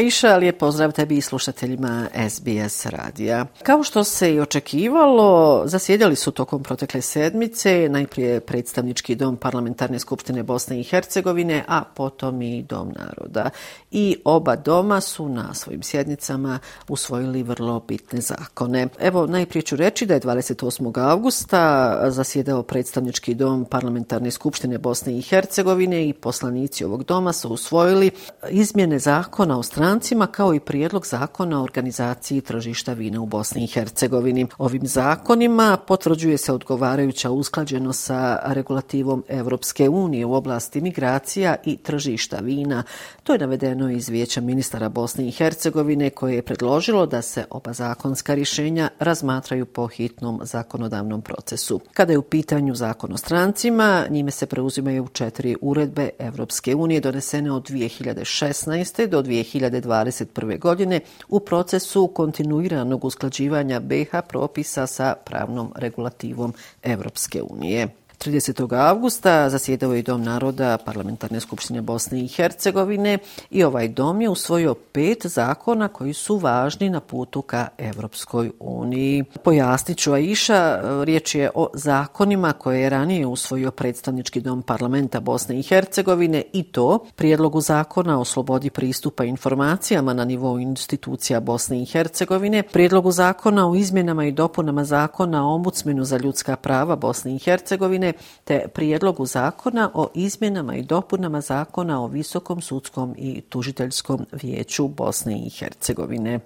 Iša, lijep pozdrav tebi i slušateljima SBS radija. Kao što se i očekivalo, zasjedali su tokom protekle sedmice najprije predstavnički dom Parlamentarne skupštine Bosne i Hercegovine, a potom i dom naroda. I oba doma su na svojim sjednicama usvojili vrlo bitne zakone. Evo, najprije ću reći da je 28. augusta zasjedao predstavnički dom Parlamentarne skupštine Bosne i Hercegovine i poslanici ovog doma su usvojili izmjene zakona o stranu strancima kao i prijedlog zakona o organizaciji tržišta vina u Bosni i Hercegovini. Ovim zakonima potvrđuje se odgovarajuća usklađeno sa regulativom Evropske unije u oblasti migracija i tržišta vina. To je navedeno iz vijeća ministara Bosne i Hercegovine koje je predložilo da se oba zakonska rješenja razmatraju po hitnom zakonodavnom procesu. Kada je u pitanju zakon o strancima, njime se preuzimaju četiri uredbe Evropske unije donesene od 2016. do 2020 2021. godine u procesu kontinuiranog usklađivanja BH propisa sa pravnom regulativom Evropske unije. 30. augusta zasjedao je Dom naroda Parlamentarne skupštine Bosne i Hercegovine i ovaj dom je usvojio pet zakona koji su važni na putu ka Evropskoj uniji. Pojasnit ću Aisha, riječ je o zakonima koje je ranije usvojio predstavnički dom parlamenta Bosne i Hercegovine i to prijedlogu zakona o slobodi pristupa informacijama na nivou institucija Bosne i Hercegovine, prijedlogu zakona o izmjenama i dopunama zakona o ombudsmenu za ljudska prava Bosne i Hercegovine, te prijedlogu zakona o izmjenama i dopunama zakona o Visokom sudskom i tužiteljskom vijeću Bosne i Hercegovine.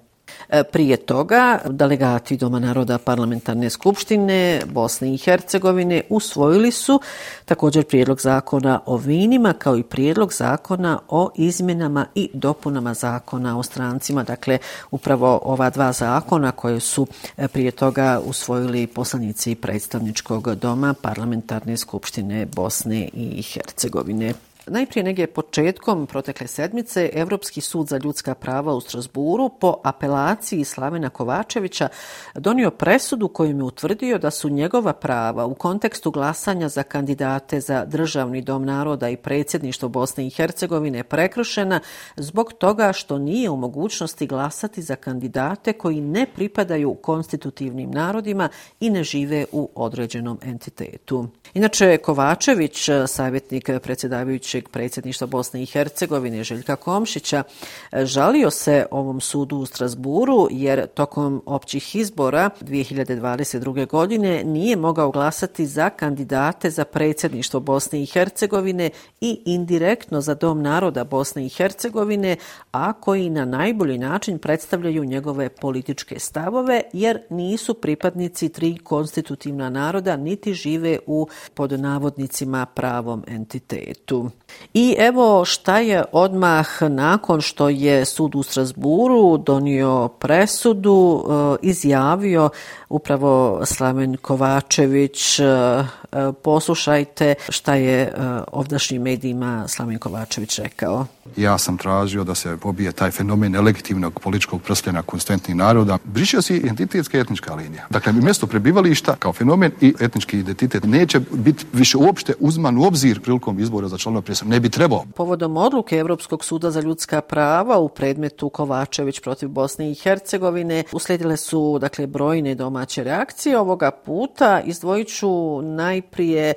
E, prije toga, delegati Doma naroda parlamentarne skupštine Bosne i Hercegovine usvojili su također prijedlog zakona o vinima kao i prijedlog zakona o izmjenama i dopunama zakona o strancima. Dakle, upravo ova dva zakona koje su e, prije toga usvojili poslanici predstavničkog doma parlamentarne skupštine Bosne i Hercegovine. Najprije negdje početkom protekle sedmice Evropski sud za ljudska prava u Strasburu po apelaciji Slavena Kovačevića donio presudu kojim je utvrdio da su njegova prava u kontekstu glasanja za kandidate za državni dom naroda i predsjedništvo Bosne i Hercegovine prekršena zbog toga što nije u mogućnosti glasati za kandidate koji ne pripadaju konstitutivnim narodima i ne žive u određenom entitetu. Inače, Kovačević, savjetnik predsjedavajući bivšeg predsjedništva Bosne i Hercegovine Željka Komšića e, žalio se ovom sudu u Strasburu jer tokom općih izbora 2022. godine nije mogao glasati za kandidate za predsjedništvo Bosne i Hercegovine i indirektno za Dom naroda Bosne i Hercegovine, a koji na najbolji način predstavljaju njegove političke stavove jer nisu pripadnici tri konstitutivna naroda niti žive u pod navodnicima pravom entitetu. I evo šta je odmah nakon što je sud u Strasburu donio presudu, e, izjavio upravo Slaven Kovačević. E, e, poslušajte šta je ovdašnjim medijima Slaven Kovačević rekao. Ja sam tražio da se pobije taj fenomen nelegitimnog političkog prstljena konstantnih naroda. Brišio si identitetska etnička linija. Dakle, mjesto prebivališta kao fenomen i etnički identitet neće biti više uopšte uzman u obzir prilikom izbora za članova presam. Ne bi trebao. Povodom odluke Evropskog suda za ljudska prava u predmetu Kovačević protiv Bosne i Hercegovine usledile su dakle brojne domaće reakcije. Ovoga puta izdvojit ću najprije e,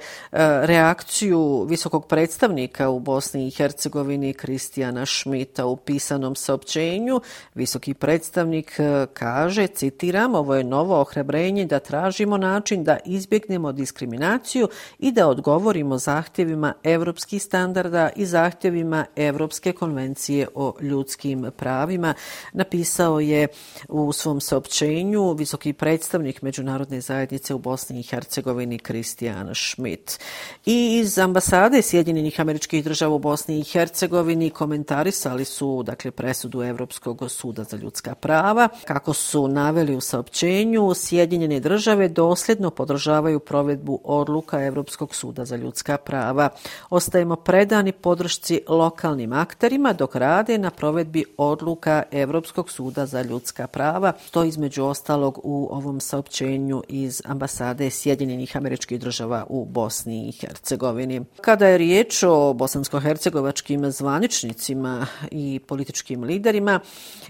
reakciju visokog predstavnika u Bosni i Hercegovini Kristijana Šmita u pisanom saopćenju. Visoki predstavnik e, kaže, citiram, ovo je novo ohrebrenje da tražimo način da izbjegnemo diskriminaciju i da odgovorimo zahtjevima evropskih standarda standarda i zahtjevima Evropske konvencije o ljudskim pravima. Napisao je u svom saopćenju visoki predstavnik Međunarodne zajednice u Bosni i Hercegovini Kristijan Schmidt. I iz ambasade Sjedinjenih američkih država u Bosni i Hercegovini komentarisali su dakle presudu Evropskog suda za ljudska prava. Kako su naveli u saopćenju, Sjedinjene države dosljedno podržavaju provedbu odluka Evropskog suda za ljudska prava. Ostajemo predani podršci lokalnim akterima dok rade na provedbi odluka Evropskog suda za ljudska prava. To između ostalog u ovom saopćenju iz ambasade Sjedinjenih američkih država u Bosni i Hercegovini. Kada je riječ o bosansko-hercegovačkim zvaničnicima i političkim liderima,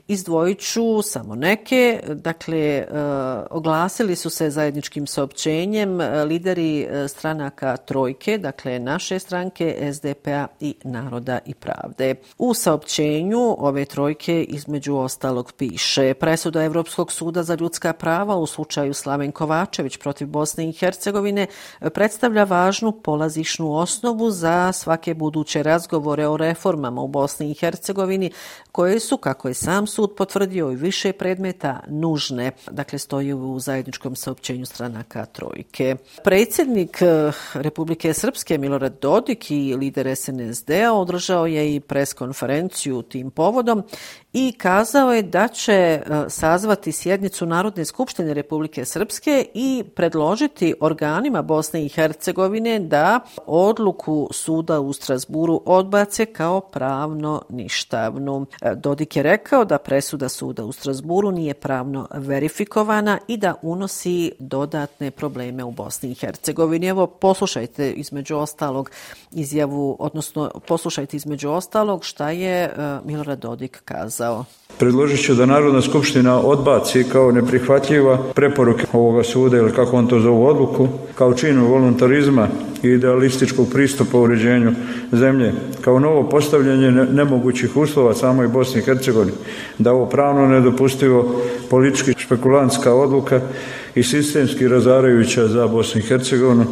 izdvojit ću samo neke. Dakle, e, oglasili su se zajedničkim saopćenjem e, lideri e, stranaka Trojke, dakle naše stranke SDP-a i Naroda i Pravde. U saopćenju ove trojke između ostalog piše presuda Evropskog suda za ljudska prava u slučaju Slaven Kovačević protiv Bosne i Hercegovine predstavlja važnu polazišnu osnovu za svake buduće razgovore o reformama u Bosni i Hercegovini koje su, kako je sam sud potvrdio i više predmeta, nužne. Dakle, stoji u zajedničkom saopćenju stranaka Trojke. Predsjednik eh, Republike Srpske Milorad Dodik i lider SNSD-a održao je i preskonferenciju tim povodom i kazao je da će e, sazvati sjednicu Narodne skupštine Republike Srpske i predložiti organima Bosne i Hercegovine da odluku suda u Strasburu odbace kao pravno ništavnu. E, Dodik je rekao da presuda suda u Strasburu nije pravno verifikovana i da unosi dodatne probleme u Bosni i Hercegovini. Evo, poslušajte između ostalog izjavu, odnosno poslušajte između ostalog šta je e, Milorad Dodik kazao kazao. Predložit ću da Narodna skupština odbaci kao neprihvatljiva preporuke ovoga suda ili kako on to zove odluku, kao činu voluntarizma i idealističkog pristupa uređenju zemlje, kao novo postavljanje nemogućih uslova samoj Bosni i Hercegovini, da ovo pravno nedopustivo politički špekulantska odluka i sistemski razarajuća za Bosnu i Hercegovinu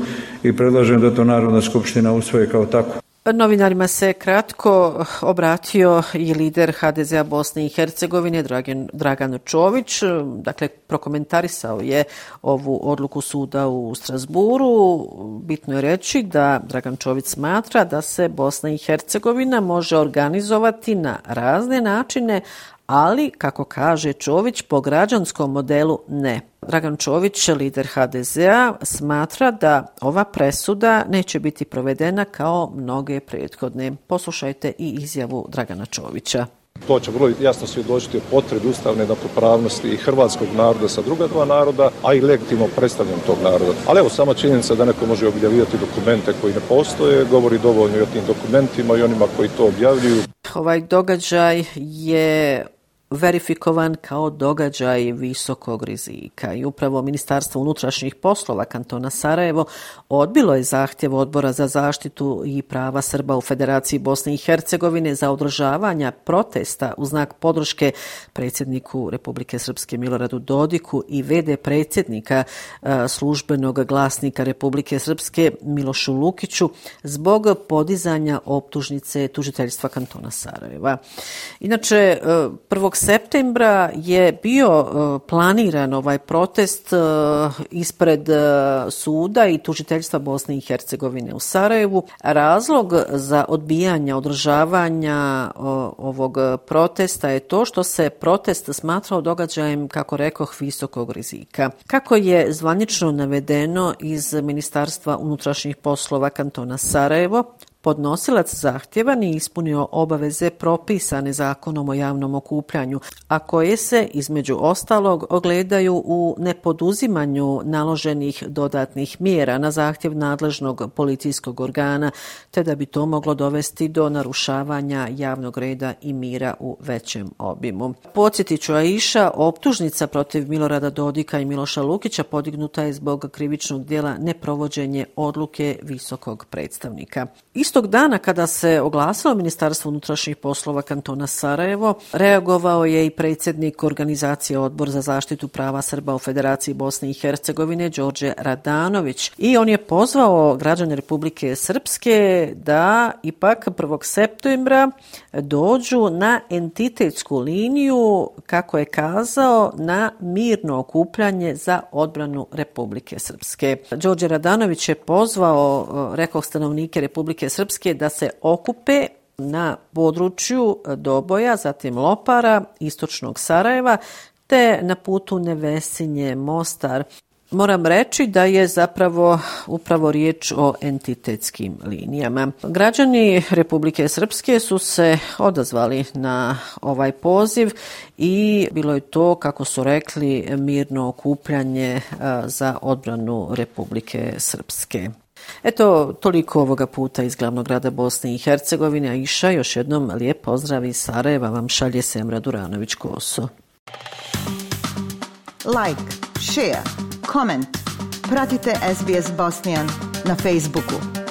i predlažem da to Narodna skupština usvoje kao tako. Novinarima se kratko obratio i lider HDZ-a Bosne i Hercegovine Dragan, Dragan Čović. Dakle, prokomentarisao je ovu odluku suda u Strasburu. Bitno je reći da Dragan Čović smatra da se Bosna i Hercegovina može organizovati na razne načine, ali, kako kaže Čović, po građanskom modelu ne. Dragan Čović, lider HDZ-a, smatra da ova presuda neće biti provedena kao mnoge prethodne. Poslušajte i izjavu Dragana Čovića. To će vrlo jasno se odložiti o potrebi ustavne jednakopravnosti i hrvatskog naroda sa druga dva naroda, a i legitimno predstavljam tog naroda. Ali evo, sama činjenica da neko može objavljati dokumente koji ne postoje, govori dovoljno i o tim dokumentima i onima koji to objavljuju. Ovaj događaj je verifikovan kao događaj visokog rizika i upravo Ministarstvo unutrašnjih poslova kantona Sarajevo odbilo je zahtjev odbora za zaštitu i prava Srba u Federaciji Bosne i Hercegovine za održavanja protesta u znak podrške predsjedniku Republike Srpske Miloradu Dodiku i VD predsjednika e, službenog glasnika Republike Srpske Milošu Lukiću zbog podizanja optužnice tužiteljstva kantona Sarajeva. Inače, e, 1 septembra je bio e, planiran ovaj protest e, ispred e, suda i tužiteljstva Bosne i Hercegovine u Sarajevu. Razlog za odbijanje održavanja ovog protesta je to što se protest smatrao događajem, kako rekoh, visokog rizika. Kako je zvanično navedeno iz Ministarstva unutrašnjih poslova kantona Sarajevo, Podnosilac zahtjeva nije ispunio obaveze propisane zakonom o javnom okupljanju, a koje se, između ostalog, ogledaju u nepoduzimanju naloženih dodatnih mjera na zahtjev nadležnog policijskog organa, te da bi to moglo dovesti do narušavanja javnog reda i mira u većem obimu. Podsjetit ću Aisha, optužnica protiv Milorada Dodika i Miloša Lukića podignuta je zbog krivičnog dijela neprovođenje odluke visokog predstavnika. Istog dana kada se oglasilo Ministarstvo unutrašnjih poslova kantona Sarajevo, reagovao je i predsjednik organizacije Odbor za zaštitu prava Srba u Federaciji Bosne i Hercegovine, Đorđe Radanović. I on je pozvao građane Republike Srpske da ipak 1. septembra dođu na entitetsku liniju, kako je kazao, na mirno okupljanje za odbranu Republike Srpske. Đorđe Radanović je pozvao, rekao stanovnike Republike Srpske, da se okupe na području Doboja, zatim Lopara, istočnog Sarajeva, te na putu Nevesinje, Mostar, Moram reći da je zapravo upravo riječ o entitetskim linijama. Građani Republike Srpske su se odazvali na ovaj poziv i bilo je to, kako su rekli, mirno okupljanje za odbranu Republike Srpske. Eto, toliko ovoga puta iz glavnog grada Bosne i Hercegovine, a Iša, još jednom lijep pozdrav iz Sarajeva vam šalje Semra Duranović-Koso. Like, share, comment. Pratite SBS Bosnian na Facebooku.